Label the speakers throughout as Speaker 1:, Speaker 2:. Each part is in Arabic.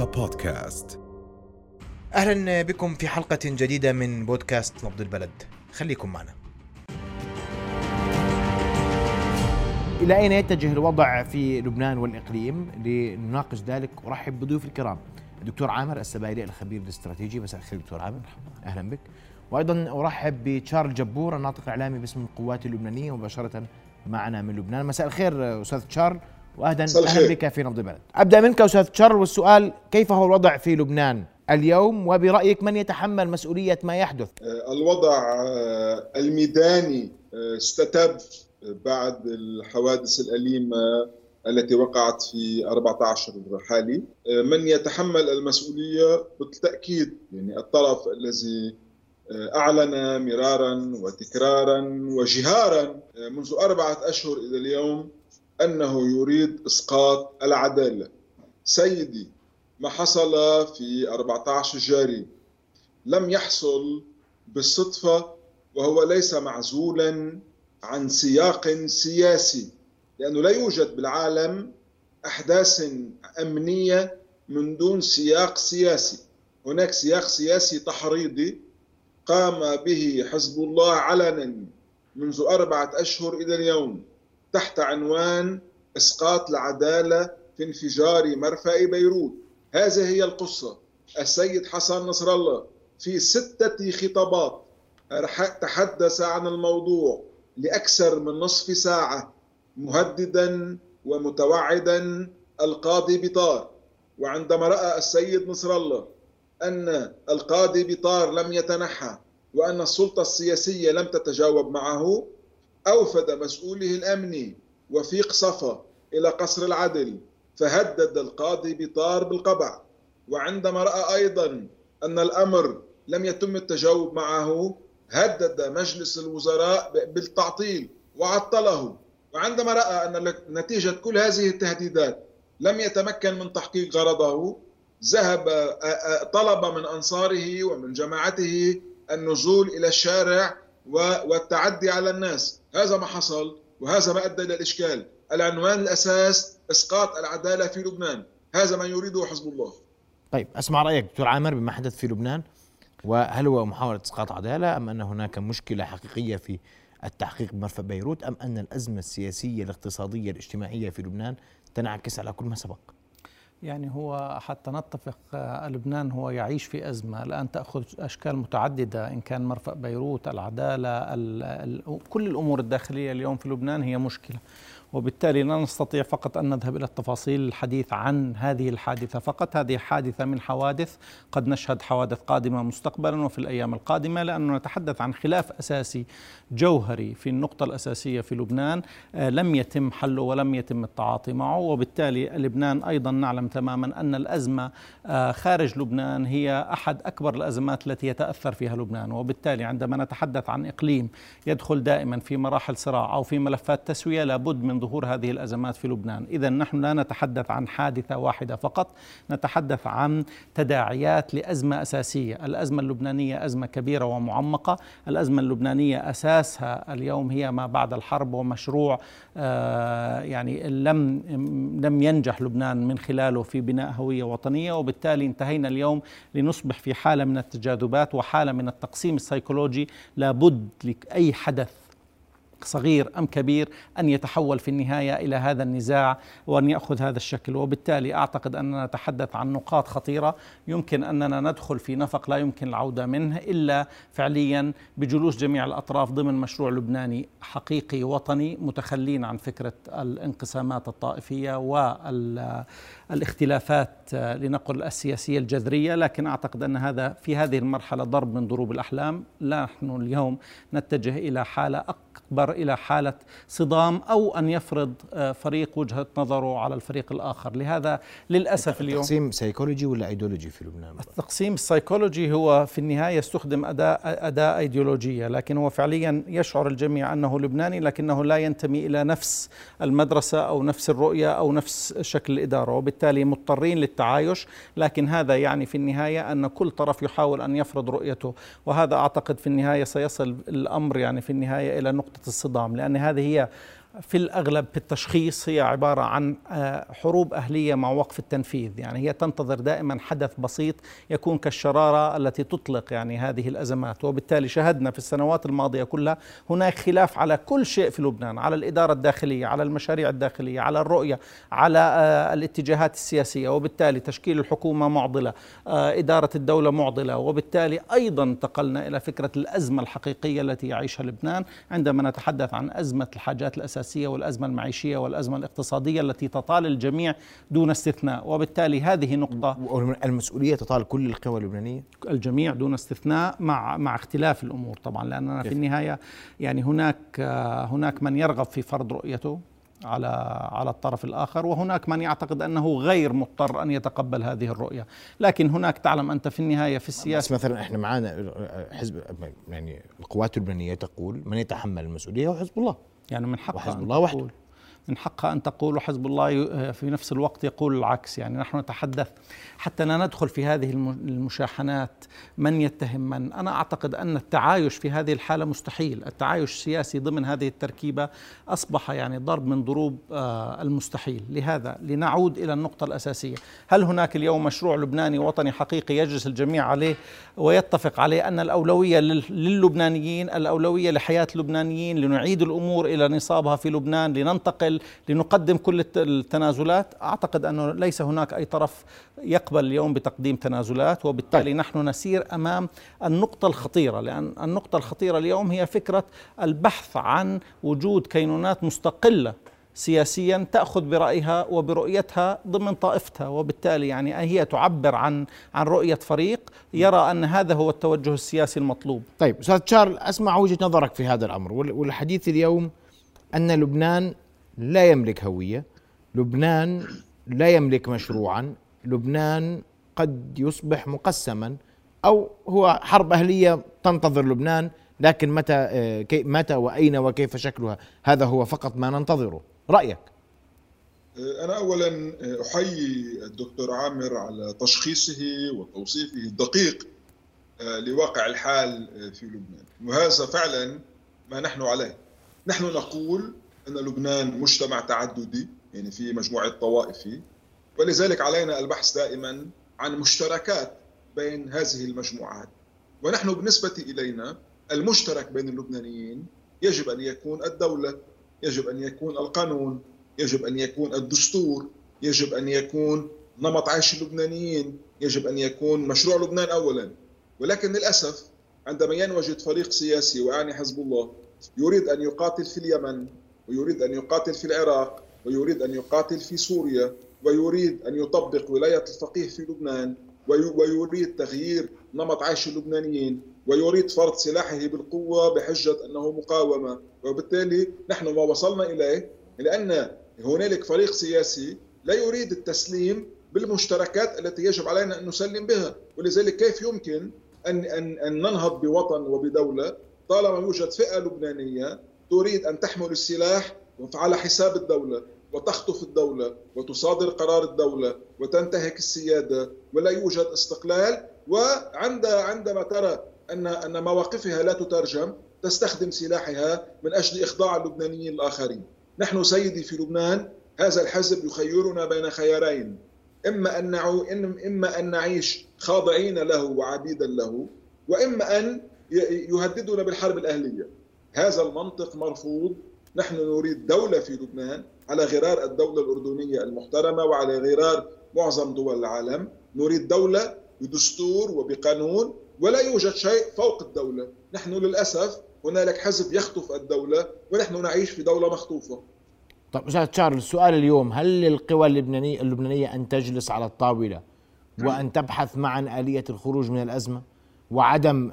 Speaker 1: رؤيا بودكاست.
Speaker 2: أهلا بكم في حلقة جديدة من بودكاست نبض البلد. خليكم معنا. إلى أين يتجه الوضع في لبنان والإقليم؟ لنناقش ذلك ارحب بضيوف الكرام. الدكتور عامر السبايلي الخبير الاستراتيجي. مساء الخير دكتور عامر. أهلا بك. وأيضا أرحب بتشارل جبور الناطق الإعلامي باسم القوات اللبنانية مباشرة معنا من لبنان. مساء الخير أستاذ تشارل واهلا أهلا بك في نبض البلد. أبدأ منك أستاذ تشارل والسؤال كيف هو الوضع في لبنان اليوم؟ وبرأيك من يتحمل مسؤولية ما يحدث؟
Speaker 3: الوضع الميداني استتب بعد الحوادث الأليمة التي وقعت في 14 حالي. من يتحمل المسؤولية؟ بالتأكيد يعني الطرف الذي أعلن مرارا وتكرارا وجهارا منذ أربعة أشهر إلى اليوم أنه يريد إسقاط العدالة. سيدي ما حصل في 14 جاري. لم يحصل بالصدفة وهو ليس معزولا عن سياق سياسي لأنه لا يوجد بالعالم أحداث أمنية من دون سياق سياسي. هناك سياق سياسي تحريضي قام به حزب الله علنا منذ أربعة أشهر إلى اليوم. تحت عنوان إسقاط العدالة في انفجار مرفأ بيروت. هذه هي القصة. السيد حسن نصر الله في ستة خطابات تحدث عن الموضوع لأكثر من نصف ساعة مهددا ومتوعدا القاضي بطار. وعندما رأى السيد نصر الله أن القاضي بطار لم يتنحى وأن السلطة السياسية لم تتجاوب معه أوفد مسؤوله الأمني وفيق صفا إلى قصر العدل فهدد القاضي بطار بالقبع. وعندما رأى أيضا أن الأمر لم يتم التجاوب معه هدد مجلس الوزراء بالتعطيل وعطله. وعندما رأى أن نتيجة كل هذه التهديدات لم يتمكن من تحقيق غرضه ذهب طلب من أنصاره ومن جماعته النزول إلى الشارع والتعدي على الناس. هذا ما حصل وهذا ما أدى إلى الإشكال. العنوان الأساس إسقاط العدالة في لبنان. هذا ما يريده حزب الله.
Speaker 2: طيب أسمع رأيك دكتور عامر بما حدث في لبنان وهل هو محاولة إسقاط عدالة أم أن هناك مشكلة حقيقية في التحقيق بمرفأ بيروت أم أن الأزمة السياسية الاقتصادية الاجتماعية في لبنان تنعكس على كل ما سبق؟
Speaker 4: يعني هو حتى نتفق لبنان هو يعيش في أزمة. الآن تأخذ أشكال متعددة إن كان مرفأ بيروت العدالة ال ال كل الأمور الداخلية اليوم في لبنان هي مشكلة. وبالتالي لا نستطيع فقط أن نذهب إلى التفاصيل الحديث عن هذه الحادثة فقط. هذه حادثة من حوادث. قد نشهد حوادث قادمة مستقبلا وفي الأيام القادمة لأنه نتحدث عن خلاف أساسي جوهري في النقطة الأساسية في لبنان. لم يتم حله ولم يتم التعاطي معه وبالتالي لبنان أيضا نعلم تماما أن الأزمة خارج لبنان هي أحد أكبر الأزمات التي يتأثر فيها لبنان. وبالتالي عندما نتحدث عن إقليم يدخل دائما في مراحل صراع أو في ملفات تسوية لابد من ظهور هذه الأزمات في لبنان، إذا نحن لا نتحدث عن حادثة واحدة فقط، نتحدث عن تداعيات لأزمة أساسية، الأزمة اللبنانية أزمة كبيرة ومعمقة، الأزمة اللبنانية أساسها اليوم هي ما بعد الحرب ومشروع آه يعني لم لم ينجح لبنان من خلاله في بناء هوية وطنية وبالتالي انتهينا اليوم لنصبح في حالة من التجاذبات وحالة من التقسيم السيكولوجي. لابد لاي حدث صغير أم كبير أن يتحول في النهاية إلى هذا النزاع وأن يأخذ هذا الشكل. وبالتالي أعتقد أننا نتحدث عن نقاط خطيرة يمكن أننا ندخل في نفق لا يمكن العودة منه إلا فعليا بجلوس جميع الأطراف ضمن مشروع لبناني حقيقي وطني متخلين عن فكرة الانقسامات الطائفية والاختلافات لنقل السياسية الجذرية لكن أعتقد أن هذا في هذه المرحلة ضرب من ضروب الأحلام. نحن اليوم نتجه إلى حالة أكبر إلى حالة صدام أو أن يفرض فريق وجهة نظره على الفريق الآخر، لهذا للأسف اليوم
Speaker 2: تقسيم سيكولوجي ولا ايديولوجي في لبنان؟
Speaker 4: التقسيم السيكولوجي هو في النهاية يستخدم أداة أداة ايديولوجيه، لكن هو فعليا يشعر الجميع أنه لبناني لكنه لا ينتمي إلى نفس المدرسة أو نفس الرؤية أو نفس شكل الإدارة، وبالتالي مضطرين للتعايش، لكن هذا يعني في النهاية أن كل طرف يحاول أن يفرض رؤيته، وهذا أعتقد في النهاية سيصل الأمر يعني في النهاية إلى نقطة الصدام لأن هذه هي في الأغلب في التشخيص هي عبارة عن آه، حروب أهلية مع وقف التنفيذ. يعني هي تنتظر دائما حدث بسيط يكون كالشرارة التي تطلق يعني هذه الأزمات. وبالتالي شهدنا في السنوات الماضية كلها هناك خلاف على كل شيء في لبنان على الإدارة الداخلية على المشاريع الداخلية على الرؤية على آه، الاتجاهات السياسية. وبالتالي تشكيل الحكومة معضلة آه، إدارة الدولة معضلة. وبالتالي أيضا انتقلنا إلى فكرة الأزمة الحقيقية التي يعيشها لبنان. عندما نتحدث عن أزمة الحاجات الأساسية والأزمة المعيشية والأزمة الاقتصادية التي تطال الجميع دون استثناء. وبالتالي هذه نقطة
Speaker 2: المسؤولية تطال كل القوى اللبنانية؟
Speaker 4: الجميع دون استثناء مع مع اختلاف الأمور طبعا لأننا في النهاية يعني هناك هناك من يرغب في فرض رؤيته على على الطرف الآخر وهناك من يعتقد أنه غير مضطر أن يتقبل هذه الرؤية، لكن هناك تعلم أنت في النهاية في السياسة
Speaker 2: بس مثلا إحنا معانا حزب يعني القوات اللبنانية تقول من يتحمل المسؤولية؟ هو حزب الله.
Speaker 4: يعني من حقها
Speaker 2: وحزب الله وحده
Speaker 4: من حقها أن تقول وحزب الله في نفس الوقت يقول العكس. يعني نحن نتحدث حتى لا ندخل في هذه المشاحنات. من يتهم من؟ أنا أعتقد أن التعايش في هذه الحالة مستحيل. التعايش السياسي ضمن هذه التركيبة أصبح يعني ضرب من ضروب آه، المستحيل. لهذا لنعود إلى النقطة الأساسية. هل هناك اليوم مشروع لبناني وطني حقيقي يجلس الجميع عليه ويتفق عليه أن الأولوية للبنانيين الأولوية لحياة اللبنانيين لنعيد الأمور إلى نصابها في لبنان لننتقل لنقدم كل التنازلات أعتقد أنه ليس هناك أي طرف يقبل اليوم بتقديم تنازلات وبالتالي طيب. نحن نسير أمام النقطة الخطيرة لأن النقطة الخطيرة اليوم هي فكرة البحث عن وجود كينونات مستقلة سياسيا تأخذ برأيها وبرؤيتها ضمن طائفتها وبالتالي يعني هي تعبر عن عن رؤية فريق يرى أن هذا هو التوجه السياسي المطلوب.
Speaker 2: طيب أستاذ تشارل أسمع وجهة نظرك في هذا الأمر والحديث اليوم أن لبنان لا يملك هوية، لبنان لا يملك مشروعا، لبنان قد يصبح مقسما. أو هو حرب أهلية تنتظر لبنان لكن متى آه، متى وأين وكيف شكلها؟ هذا هو فقط ما ننتظره. رأيك؟
Speaker 3: آه، أنا اولا آه، أحيي الدكتور عامر على تشخيصه وتوصيفه الدقيق لواقع الحال في لبنان. وهذا فعلا ما نحن عليه. نحن نقول أن لبنان مجتمع تعددي يعني في مجموعة طوائفي. ولذلك علينا البحث دائما عن مشتركات بين هذه المجموعات. ونحن بالنسبة إلينا المشترك بين اللبنانيين يجب أن يكون الدولة يجب أن يكون القانون يجب أن يكون الدستور يجب أن يكون نمط عيش اللبنانيين يجب أن يكون مشروع لبنان أولا. ولكن للأسف عندما ينوجد فريق سياسي ويعني حزب الله يريد أن يقاتل في اليمن ويريد أن يقاتل في العراق ويريد أن يقاتل في سوريا ويريد أن يطبق ولاية الفقيه في لبنان ويريد تغيير نمط عيش اللبنانيين ويريد فرض سلاحه بالقوة بحجة أنه مقاومة. وبالتالي نحن ما وصلنا إليه لأن هنالك فريق سياسي لا يريد التسليم بالمشتركات التي يجب علينا أن نسلم بها. ولذلك كيف يمكن أن, أن, أن ننهض بوطن وبدولة طالما يوجد فئة لبنانية تريد أن تحمل السلاح على حساب الدولة وتخطف الدولة وتصادر قرار الدولة وتنتهك السيادة ولا يوجد استقلال. وعند عندما ترى أن أن مواقفها لا تترجم تستخدم سلاحها من أجل إخضاع اللبنانيين الآخرين. نحن سيدي في لبنان هذا الحزب يخيرنا بين خيارين. إما أن إما أن نعيش خاضعين له وعبيدا له وإما أن يهددنا بالحرب الأهلية. هذا المنطق مرفوض. نحن نريد دولة في لبنان على غرار الدولة الأردنية المحترمة وعلى غرار معظم دول العالم. نريد دولة بدستور وبقانون ولا يوجد شيء فوق الدولة. نحن للأسف هنالك حزب يخطف الدولة ونحن نعيش في دولة مخطوفة.
Speaker 2: طيب أستاذ تشارل السؤال اليوم هل للقوى اللبنانية, اللبنانية أن تجلس على الطاولة وأن تبحث معا آلية الخروج من الأزمة؟ وعدم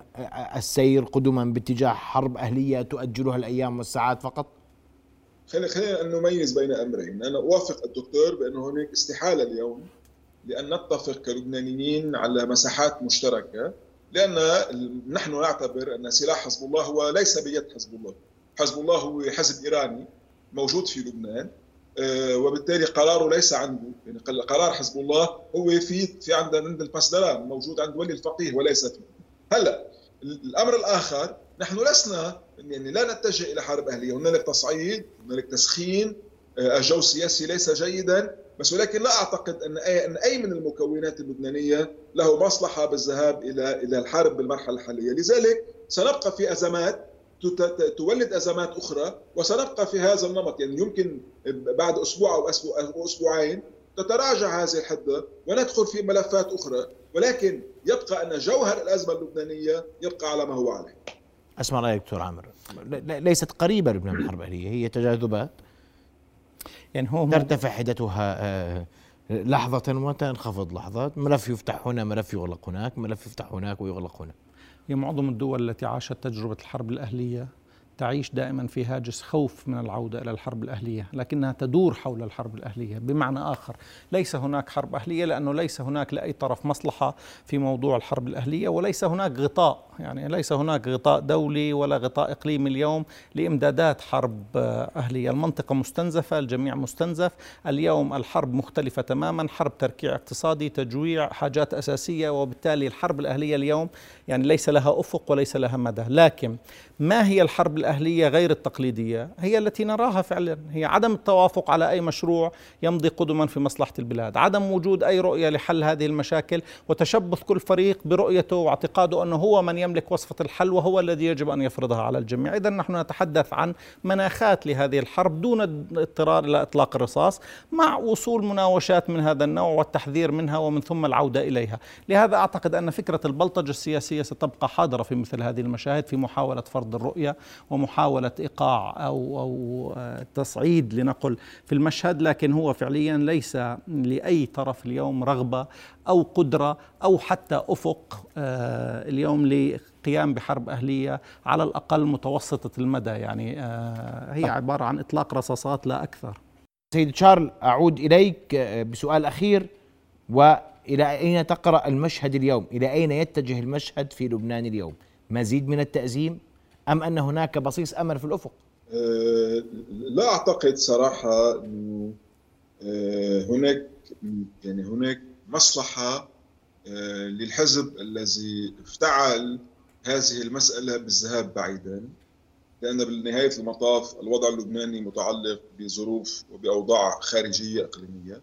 Speaker 2: السير قدما باتجاه حرب أهلية تؤجلها الأيام والساعات فقط؟
Speaker 3: خلينا خلينا نميز بين أمرين، أنا أوافق الدكتور بأنه هناك استحالة اليوم لأن نتفق كلبنانيين على مساحات مشتركة لأن نحن نعتبر أن سلاح حزب الله هو ليس بيد حزب الله، حزب الله هو حزب إيراني موجود في لبنان آه، وبالتالي قراره ليس عنده. يعني قرار حزب الله هو في في عند عند الباسدران موجود عند ولي الفقيه وليس فيه. هلا الأمر الآخر نحن لسنا يعني لا نتجه إلى حرب أهلية هنالك تصعيد هنالك تسخين آه، الجو السياسي ليس جيدا بس ولكن لا أعتقد أن اي أن أي من المكونات اللبنانية له مصلحة بالذهاب إلى إلى الحرب بالمرحلة الحالية، لذلك سنبقى في أزمات تولد أزمات أخرى وسنبقى في هذا النمط. يعني يمكن بعد أسبوع أو أسبوعين تتراجع هذه الحدة وندخل في ملفات أخرى. ولكن يبقى أن جوهر الأزمة اللبنانية يبقى على ما هو عليه.
Speaker 2: أسمع رأيك دكتور عامر. ليست قريبة لبنان من الحرب الأهلية هي تجاذبات. يعني هو ترتفع حدتها آه، لحظة وتنخفض لحظة ملف يفتح هنا ملف يغلق هناك ملف يفتح هناك ويغلق هنا.
Speaker 4: هي معظم الدول التي عاشت تجربة الحرب الأهلية تعيش دائما في هاجس خوف من العودة إلى الحرب الأهلية لكنها تدور حول الحرب الأهلية بمعنى آخر. ليس هناك حرب أهلية لأنه ليس هناك لأي طرف مصلحة في موضوع الحرب الأهلية وليس هناك غطاء. يعني ليس هناك غطاء دولي ولا غطاء إقليمي اليوم لإمدادات حرب أهلية. المنطقة مستنزفة الجميع مستنزف. اليوم الحرب مختلفة تماما حرب تركيع اقتصادي تجويع حاجات أساسية وبالتالي الحرب الأهلية اليوم يعني ليس لها أفق وليس لها مدى. لكن ما هي الحرب الأهلية غير التقليدية هي التي نراها فعلا. هي عدم التوافق على أي مشروع يمضي قدما في مصلحة البلاد. عدم وجود أي رؤية لحل هذه المشاكل وتشبث كل فريق برؤيته واعتقاده أنه هو من يملك وصفة الحل وهو الذي يجب أن يفرضها على الجميع. إذا نحن نتحدث عن مناخات لهذه الحرب دون اضطرار إلى إطلاق الرصاص مع وصول مناوشات من هذا النوع والتحذير منها ومن ثم العودة إليها. لهذا أعتقد أن فكرة البلطجة السياسية ستبقى حاضرة في مثل هذه المشاهد في محاولة فرض الرؤية ومحاولة إيقاع أو أو آه، تصعيد لنقل في المشهد لكن هو فعليا ليس لأي طرف اليوم رغبة أو قدرة أو حتى أفق آه، اليوم لقيام بحرب أهلية على الأقل متوسطة المدى. يعني آه، هي عبارة عن إطلاق رصاصات لا أكثر.
Speaker 2: سيد شارل أعود إليك بسؤال أخير. وإلى أين تقرأ المشهد اليوم؟ إلى أين يتجه المشهد في لبنان اليوم؟ مزيد من التأزيم؟ أم أن هناك بصيص أمل في الأفق؟
Speaker 3: أه لا أعتقد صراحة أنه هناك يعني هناك مصلحة أه للحزب الذي افتعل هذه المسألة بالذهاب بعيدا لأن بالنهاية المطاف الوضع اللبناني متعلق بظروف وبأوضاع خارجية إقليمية.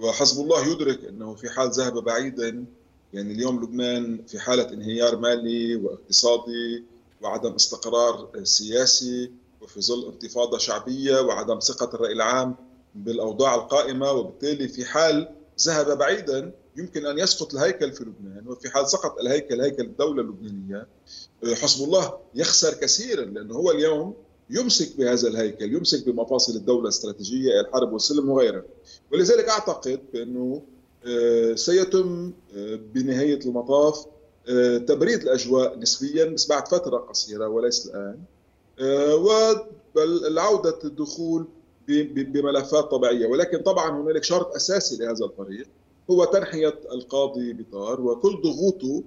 Speaker 3: وحزب الله يدرك أنه في حال ذهب بعيدا يعني اليوم لبنان في حالة انهيار مالي واقتصادي وعدم استقرار سياسي وفي ظل انتفاضة شعبية وعدم ثقة الرأي العام بالأوضاع القائمة وبالتالي في حال ذهب بعيدا يمكن أن يسقط الهيكل في لبنان وفي حال سقط الهيكل هيكل الدولة اللبنانية حزب الله يخسر كثيرا لأنه هو اليوم يمسك بهذا الهيكل يمسك بمفاصل الدولة الاستراتيجية الحرب والسلم وغيرها. ولذلك أعتقد بأنه آه، سيتم آه، بنهاية المطاف آه، تبريد الأجواء نسبيا بس بعد فترة قصيرة وليس الآن. والعوده الدخول بملفات طبيعية. ولكن طبعا هنالك شرط أساسي لهذا الطريق. هو تنحية القاضي بطار وكل ضغوطه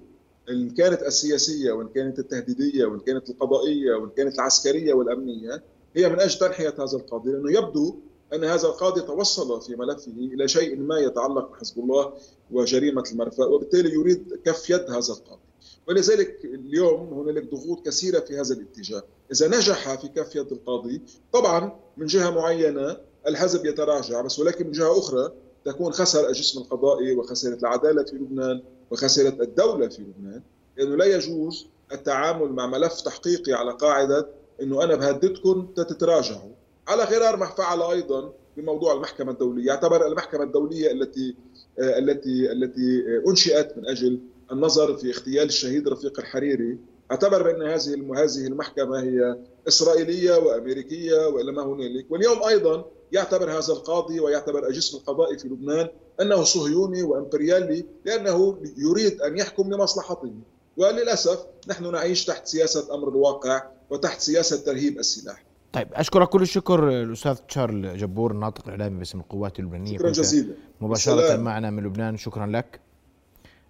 Speaker 3: إن كانت السياسية وإن كانت التهديدية وإن كانت القضائية وإن كانت العسكرية والأمنية هي من أجل تنحية هذا القاضي لأنه يبدو أن هذا القاضي توصل في ملفه إلى شيء ما يتعلق بحزب الله وجريمة المرفأ وبالتالي يريد كف يد هذا القاضي. ولذلك اليوم هنالك ضغوط كثيرة في هذا الاتجاه. إذا نجح في كف يد القاضي طبعا من جهة معينة الحزب يتراجع بس ولكن من جهة أخرى تكون خسر الجسم القضائي وخسرت العدالة في لبنان وخسرت الدولة في لبنان. لأنه لا يجوز التعامل مع ملف تحقيقي على قاعدة إنه أنا بهددكم تتراجعوا. على غرار ما فعل أيضا بموضوع المحكمة الدولية. يعتبر المحكمة الدولية التي التي التي أنشئت من أجل النظر في اغتيال الشهيد رفيق الحريري. أعتبر بأن هذه هذه المحكمة هي إسرائيلية وأمريكية وإلى ما هنالك. واليوم أيضا يعتبر هذا القاضي ويعتبر الجسم القضائي في لبنان أنه صهيوني وإمبريالي لأنه يريد أن يحكم لمصلحته. وللأسف نحن نعيش تحت سياسة أمر الواقع وتحت سياسة ترهيب السلاح.
Speaker 2: طيب أشكرك كل الشكر الأستاذ تشارل جبور الناطق الاعلامي باسم القوات اللبنانية.
Speaker 3: شكرا جزيلا.
Speaker 2: مباشرة السلام. معنا من لبنان شكرا لك.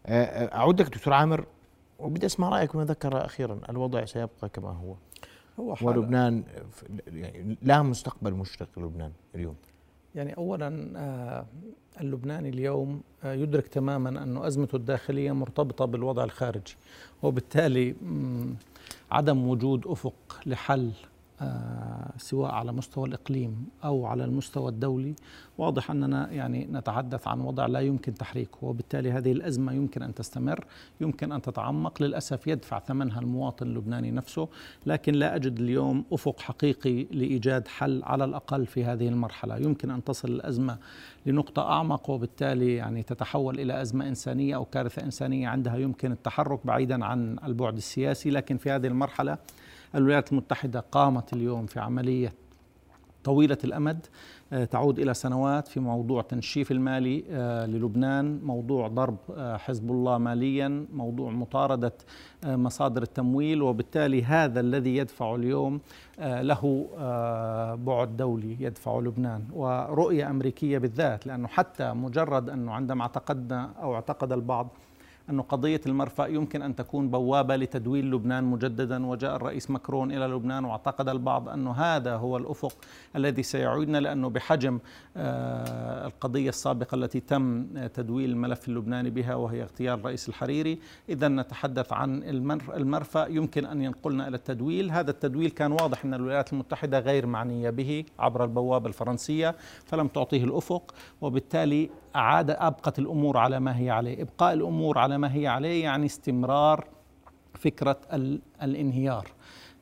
Speaker 2: آه، آه، اعود لك دكتور عامر وبدي أسمع رأيك ما ذكر أخيرا. الوضع سيبقى كما هو. هو ولبنان يعني لا مستقبل مشرق لبنان اليوم.
Speaker 4: يعني اولا آه، اللبناني اليوم يدرك تماما أن أزمته الداخلية مرتبطة بالوضع الخارجي وبالتالي عدم وجود أفق لحل سواء على مستوى الإقليم أو على المستوى الدولي. واضح أننا يعني نتحدث عن وضع لا يمكن تحريكه وبالتالي هذه الأزمة يمكن أن تستمر يمكن أن تتعمق للأسف يدفع ثمنها المواطن اللبناني نفسه. لكن لا أجد اليوم أفق حقيقي لإيجاد حل على الأقل في هذه المرحلة. يمكن أن تصل الأزمة لنقطة أعمق وبالتالي يعني تتحول إلى أزمة إنسانية أو كارثة إنسانية عندها يمكن التحرك بعيدا عن البعد السياسي. لكن في هذه المرحلة الولايات المتحدة قامت اليوم في عملية طويلة الأمد آه، تعود إلى سنوات في موضوع تنشيف المالي آه، للبنان موضوع ضرب آه، حزب الله ماليا موضوع مطاردة مصادر التمويل وبالتالي هذا الذي يدفع اليوم له بعد دولي يدفع لبنان. ورؤية أمريكية بالذات لأنه حتى مجرد أنه عندما اعتقدنا أو اعتقد البعض أن قضية المرفأ يمكن أن تكون بوابة لتدويل لبنان مجددا وجاء الرئيس مكرون إلى لبنان واعتقد البعض أن هذا هو الأفق الذي سيعودنا لأنه بحجم آه، القضية السابقة التي تم تدويل الملف اللبناني بها وهي اغتيال الرئيس الحريري. إذا نتحدث عن المرفأ. يمكن أن ينقلنا إلى التدويل. هذا التدويل كان واضح أن الولايات المتحدة غير معنية به عبر البوابة الفرنسية فلم تعطيه الأفق وبالتالي أعاد أبقت الأمور على ما هي عليه. إبقاء الأمور على ما هي عليه يعني استمرار فكرة الانهيار.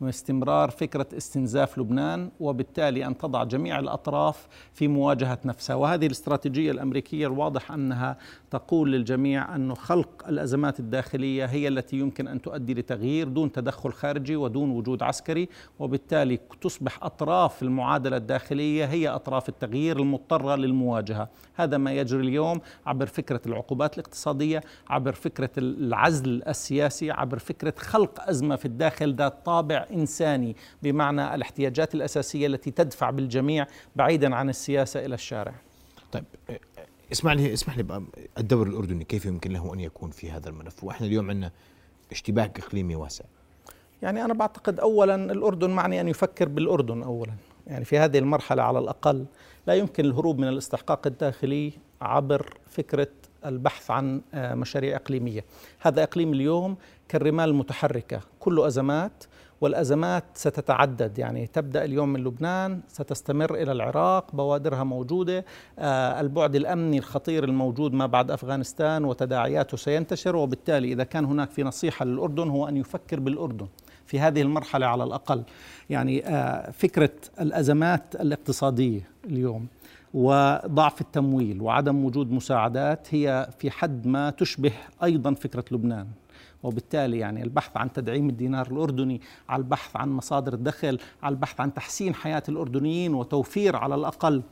Speaker 4: واستمرار فكرة استنزاف لبنان وبالتالي أن تضع جميع الأطراف في مواجهة نفسها. وهذه الاستراتيجية الأمريكية الواضح أنها تقول للجميع أن خلق الأزمات الداخلية هي التي يمكن أن تؤدي لتغيير دون تدخل خارجي ودون وجود عسكري وبالتالي تصبح أطراف المعادلة الداخلية هي أطراف التغيير المضطرة للمواجهة. هذا ما يجري اليوم عبر فكرة العقوبات الاقتصادية عبر فكرة العزل السياسي عبر فكرة خلق أزمة في الداخل ذات طابع إنساني بمعنى الاحتياجات الأساسية التي تدفع بالجميع بعيدا عن السياسة إلى الشارع.
Speaker 2: طيب اسمح لي اسمح لي الدور الأردني كيف يمكن له أن يكون في هذا الملف؟ وإحنا اليوم عندنا اشتباك إقليمي واسع.
Speaker 4: يعني أنا بعتقد اولا الأردن معني أن يفكر بالأردن اولا. يعني في هذه المرحلة على الأقل لا يمكن الهروب من الاستحقاق الداخلي عبر فكرة البحث عن آه، مشاريع إقليمية. هذا إقليم اليوم كالرمال المتحركة. كله أزمات والأزمات ستتعدد. يعني تبدأ اليوم من لبنان ستستمر إلى العراق بوادرها موجودة. آه البعد الأمني الخطير الموجود ما بعد أفغانستان وتداعياته سينتشر وبالتالي إذا كان هناك في نصيحة للأردن هو أن يفكر بالأردن في هذه المرحلة على الأقل. يعني آه فكرة الأزمات الاقتصادية اليوم وضعف التمويل وعدم وجود مساعدات هي في حد ما تشبه أيضا فكرة لبنان. وبالتالي يعني البحث عن تدعيم الدينار الأردني على البحث عن مصادر الدخل على البحث عن تحسين حياة الأردنيين وتوفير على الأقل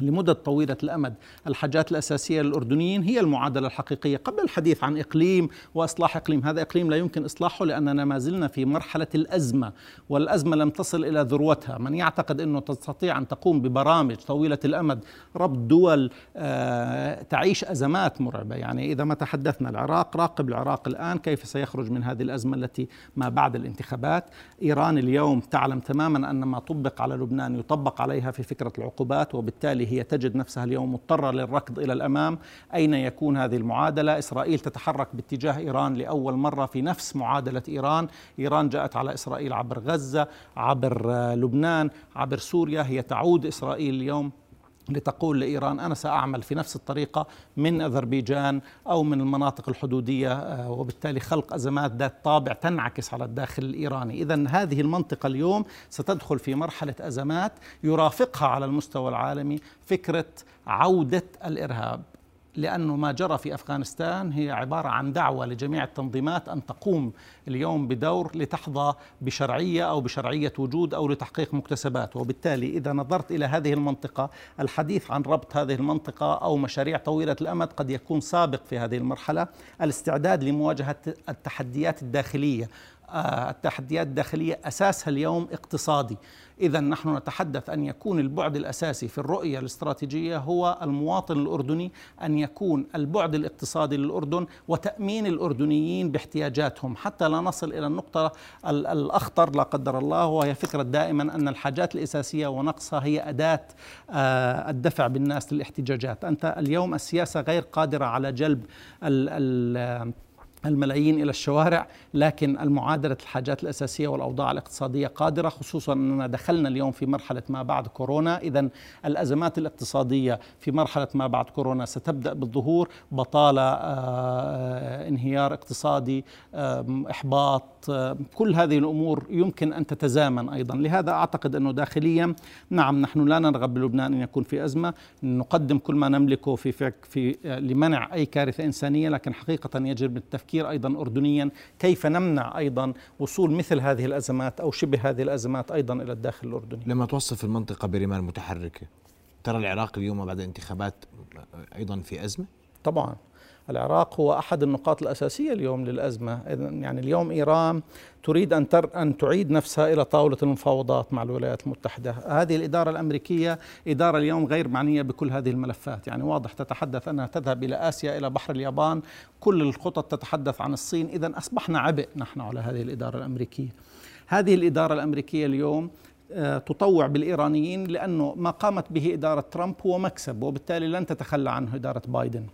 Speaker 4: لمدة طويلة الأمد. الحاجات الأساسية للأردنيين هي المعادلة الحقيقية. قبل الحديث عن إقليم وإصلاح إقليم هذا إقليم لا يمكن إصلاحه لأننا ما زلنا في مرحلة الأزمة والأزمة لم تصل إلى ذروتها. من يعتقد أنه تستطيع أن تقوم ببرامج طويلة الأمد ربط دول آه، تعيش أزمات مرعبة. يعني إذا ما تحدثنا العراق راقب العراق الآن كيف سيخرج من هذه الأزمة التي ما بعد الانتخابات؟ إيران اليوم تعلم تماما أن ما طبق على لبنان يطبق عليها في فكرة العقوبات وبالتالي هي تجد نفسها اليوم مضطرة للركض إلى الأمام. أين يكون هذه المعادلة؟ إسرائيل تتحرك باتجاه إيران لأول مرة في نفس معادلة إيران. إيران جاءت على إسرائيل عبر غزة عبر لبنان عبر سوريا. هي تعود إسرائيل اليوم لتقول لإيران أنا سأعمل في نفس الطريقة من أذربيجان أو من المناطق الحدودية آه، وبالتالي خلق أزمات ذات طابع تنعكس على الداخل الإيراني، اذا هذه المنطقة اليوم ستدخل في مرحلة أزمات يرافقها على المستوى العالمي فكرة عودة الإرهاب، لأنه ما جرى في أفغانستان هي عبارة عن دعوة لجميع التنظيمات أن تقوم اليوم بدور لتحظى بشرعية أو بشرعية وجود أو لتحقيق مكتسبات. وبالتالي إذا نظرت إلى هذه المنطقة الحديث عن ربط هذه المنطقة أو مشاريع طويلة الأمد قد يكون سابق في هذه المرحلة الاستعداد لمواجهة التحديات الداخلية. التحديات الداخلية أساسها اليوم اقتصادي. إذا نحن نتحدث أن يكون البعد الأساسي في الرؤية الاستراتيجية هو المواطن الأردني أن يكون البعد الاقتصادي للأردن وتأمين الأردنيين باحتياجاتهم. حتى لا نصل إلى النقطة الأخطر لا قدر الله وهي فكرة دائما أن الحاجات الأساسية ونقصها هي أداة آه، الدفع بالناس للاحتجاجات. أنت اليوم السياسة غير قادرة على جلب ال ال الملايين إلى الشوارع لكن المعادلة الحاجات الأساسية والأوضاع الاقتصادية قادرة خصوصا أننا دخلنا اليوم في مرحلة ما بعد كورونا. اذا الأزمات الاقتصادية في مرحلة ما بعد كورونا ستبدأ بالظهور. بطالة آه، انهيار اقتصادي إحباط كل هذه الأمور يمكن أن تتزامن أيضا. لهذا أعتقد أنه داخليا نعم نحن لا نرغب بلبنان أن يكون في أزمة. نقدم كل ما نملكه في في, في لمنع أي كارثة إنسانية لكن حقيقة يجب التفكير التفكير أيضا اردنيا كيف نمنع أيضا وصول مثل هذه الأزمات أو شبه هذه الأزمات أيضا إلى الداخل الأردني؟
Speaker 2: لما توصف المنطقة برمال متحركة ترى العراق اليوم بعد انتخابات أيضا في أزمة؟
Speaker 4: طبعا. العراق هو أحد النقاط الأساسية اليوم للأزمة. يعني اليوم إيران تريد أن تر أن تعيد نفسها إلى طاولة المفاوضات مع الولايات المتحدة، هذه الإدارة الأمريكية إدارة اليوم غير معنية بكل هذه الملفات، يعني واضح تتحدث أنها تذهب إلى آسيا إلى بحر اليابان، كل الخطط تتحدث عن الصين، اذا أصبحنا عبء نحن على هذه الإدارة الأمريكية. هذه الإدارة الأمريكية اليوم آه، تطوع بالإيرانيين لأنه ما قامت به إدارة ترامب هو مكسب وبالتالي لن تتخلى عنه إدارة بايدن.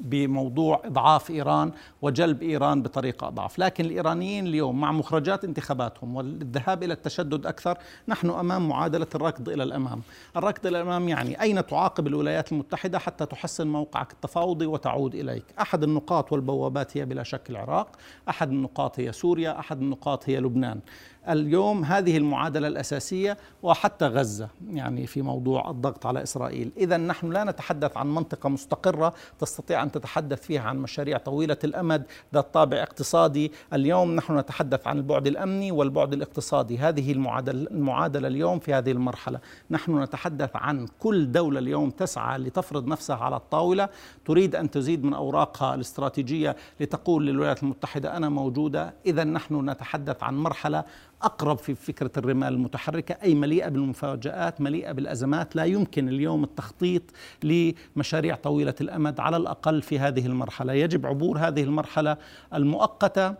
Speaker 4: بموضوع إضعاف إيران وجلب إيران بطريقة أضعف، لكن الإيرانيين اليوم مع مخرجات انتخاباتهم والذهاب إلى التشدد أكثر، نحن أمام معادلة الركض إلى الأمام، الركض إلى الأمام يعني أين تعاقب الولايات المتحدة حتى تحسن موقعك التفاوضي وتعود إليك، أحد النقاط والبوابات هي بلا شك العراق، أحد النقاط هي سوريا، أحد النقاط هي لبنان. اليوم هذه المعادلة الأساسية وحتى غزة يعني في موضوع الضغط على إسرائيل. إذا نحن لا نتحدث عن منطقة مستقرة تستطيع أن تتحدث فيها عن مشاريع طويلة الأمد ذات طابع اقتصادي. اليوم نحن نتحدث عن البعد الأمني والبعد الاقتصادي. هذه المعادلة, المعادلة اليوم في هذه المرحلة. نحن نتحدث عن كل دولة اليوم تسعى لتفرض نفسها على الطاولة. تريد أن تزيد من أوراقها الاستراتيجية لتقول للولايات المتحدة أنا موجودة. إذا نحن نتحدث عن مرحلة أقرب في فكرة الرمال المتحركة أي مليئة بالمفاجآت مليئة بالأزمات لا يمكن اليوم التخطيط لمشاريع طويلة الأمد على الأقل في هذه المرحلة. يجب عبور هذه المرحلة المؤقتة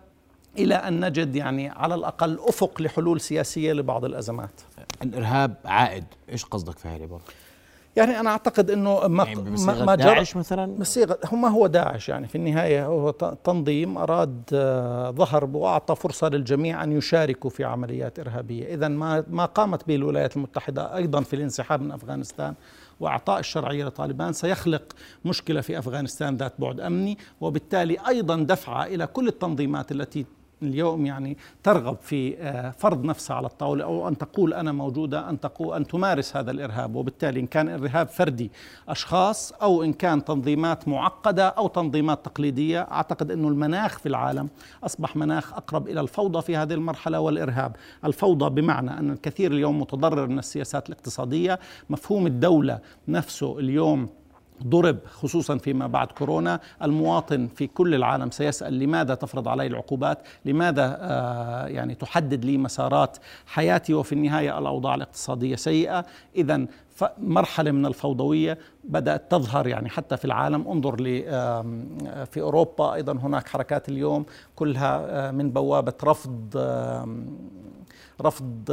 Speaker 4: إلى أن نجد يعني على الأقل أفق لحلول سياسية لبعض الأزمات.
Speaker 2: الإرهاب عائد. إيش قصدك في هذه العبارة؟
Speaker 4: يعني أنا أعتقد إنه
Speaker 2: ما يعني ما داعش مثلا؟
Speaker 4: بصيغه ما هو داعش يعني في النهاية هو تنظيم أراد آه، ظهر وأعطى فرصة للجميع أن يشاركوا في عمليات إرهابية، اذا ما ما قامت به الولايات المتحدة أيضا في الانسحاب من أفغانستان وإعطاء الشرعية لطالبان سيخلق مشكلة في أفغانستان ذات بعد أمني وبالتالي أيضا دفعة إلى كل التنظيمات التي اليوم يعني ترغب في آه، فرض نفسها على الطاولة أو أن تقول أنا موجودة أن تقول أن تمارس هذا الإرهاب. وبالتالي إن كان إرهاب فردي أشخاص أو إن كان تنظيمات معقدة أو تنظيمات تقليدية أعتقد أنه المناخ في العالم أصبح مناخ أقرب إلى الفوضى في هذه المرحلة والإرهاب. الفوضى بمعنى أن الكثير اليوم متضرر من السياسات الاقتصادية. مفهوم الدولة نفسه اليوم ضرب خصوصا فيما بعد كورونا. المواطن في كل العالم سيسأل لماذا تفرض علي العقوبات؟ لماذا آه يعني تحدد لي مسارات حياتي وفي النهاية الأوضاع الاقتصادية سيئة؟ إذا مرحلة من الفوضوية بدأت تظهر يعني حتى في العالم. انظر في أوروبا أيضا هناك حركات اليوم كلها آه، من بوابة رفض رفض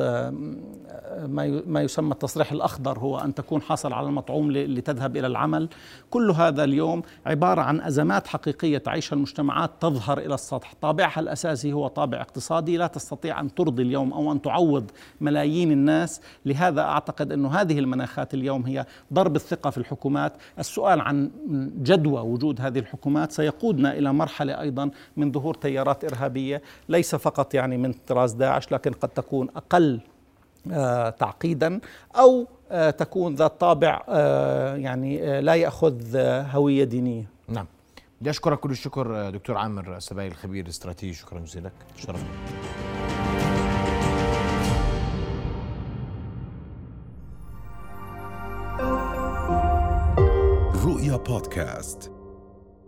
Speaker 4: ما يسمى التصريح الأخضر هو أن تكون حاصل على المطعوم لتذهب إلى العمل. كل هذا اليوم عبارة عن أزمات حقيقية تعيشها المجتمعات تظهر إلى السطح. طابعها الأساسي هو طابع اقتصادي. لا تستطيع أن ترضي اليوم أو أن تعوض ملايين الناس. لهذا أعتقد أن هذه المناخات اليوم هي ضرب الثقة في الحكومات. السؤال عن جدوى وجود هذه الحكومات سيقودنا إلى مرحلة أيضا من ظهور تيارات إرهابية. ليس فقط يعني من طراز داعش لكن قد تكون أقل آه، تعقيدا أو آه، تكون ذات طابع آه، يعني لا يأخذ هوية دينية.
Speaker 2: نعم. بدي أشكرك كل الشكر دكتور عامر السبايل الخبير الاستراتيجي شكرا جزيلا لك شرفنا. رؤيا بودكاست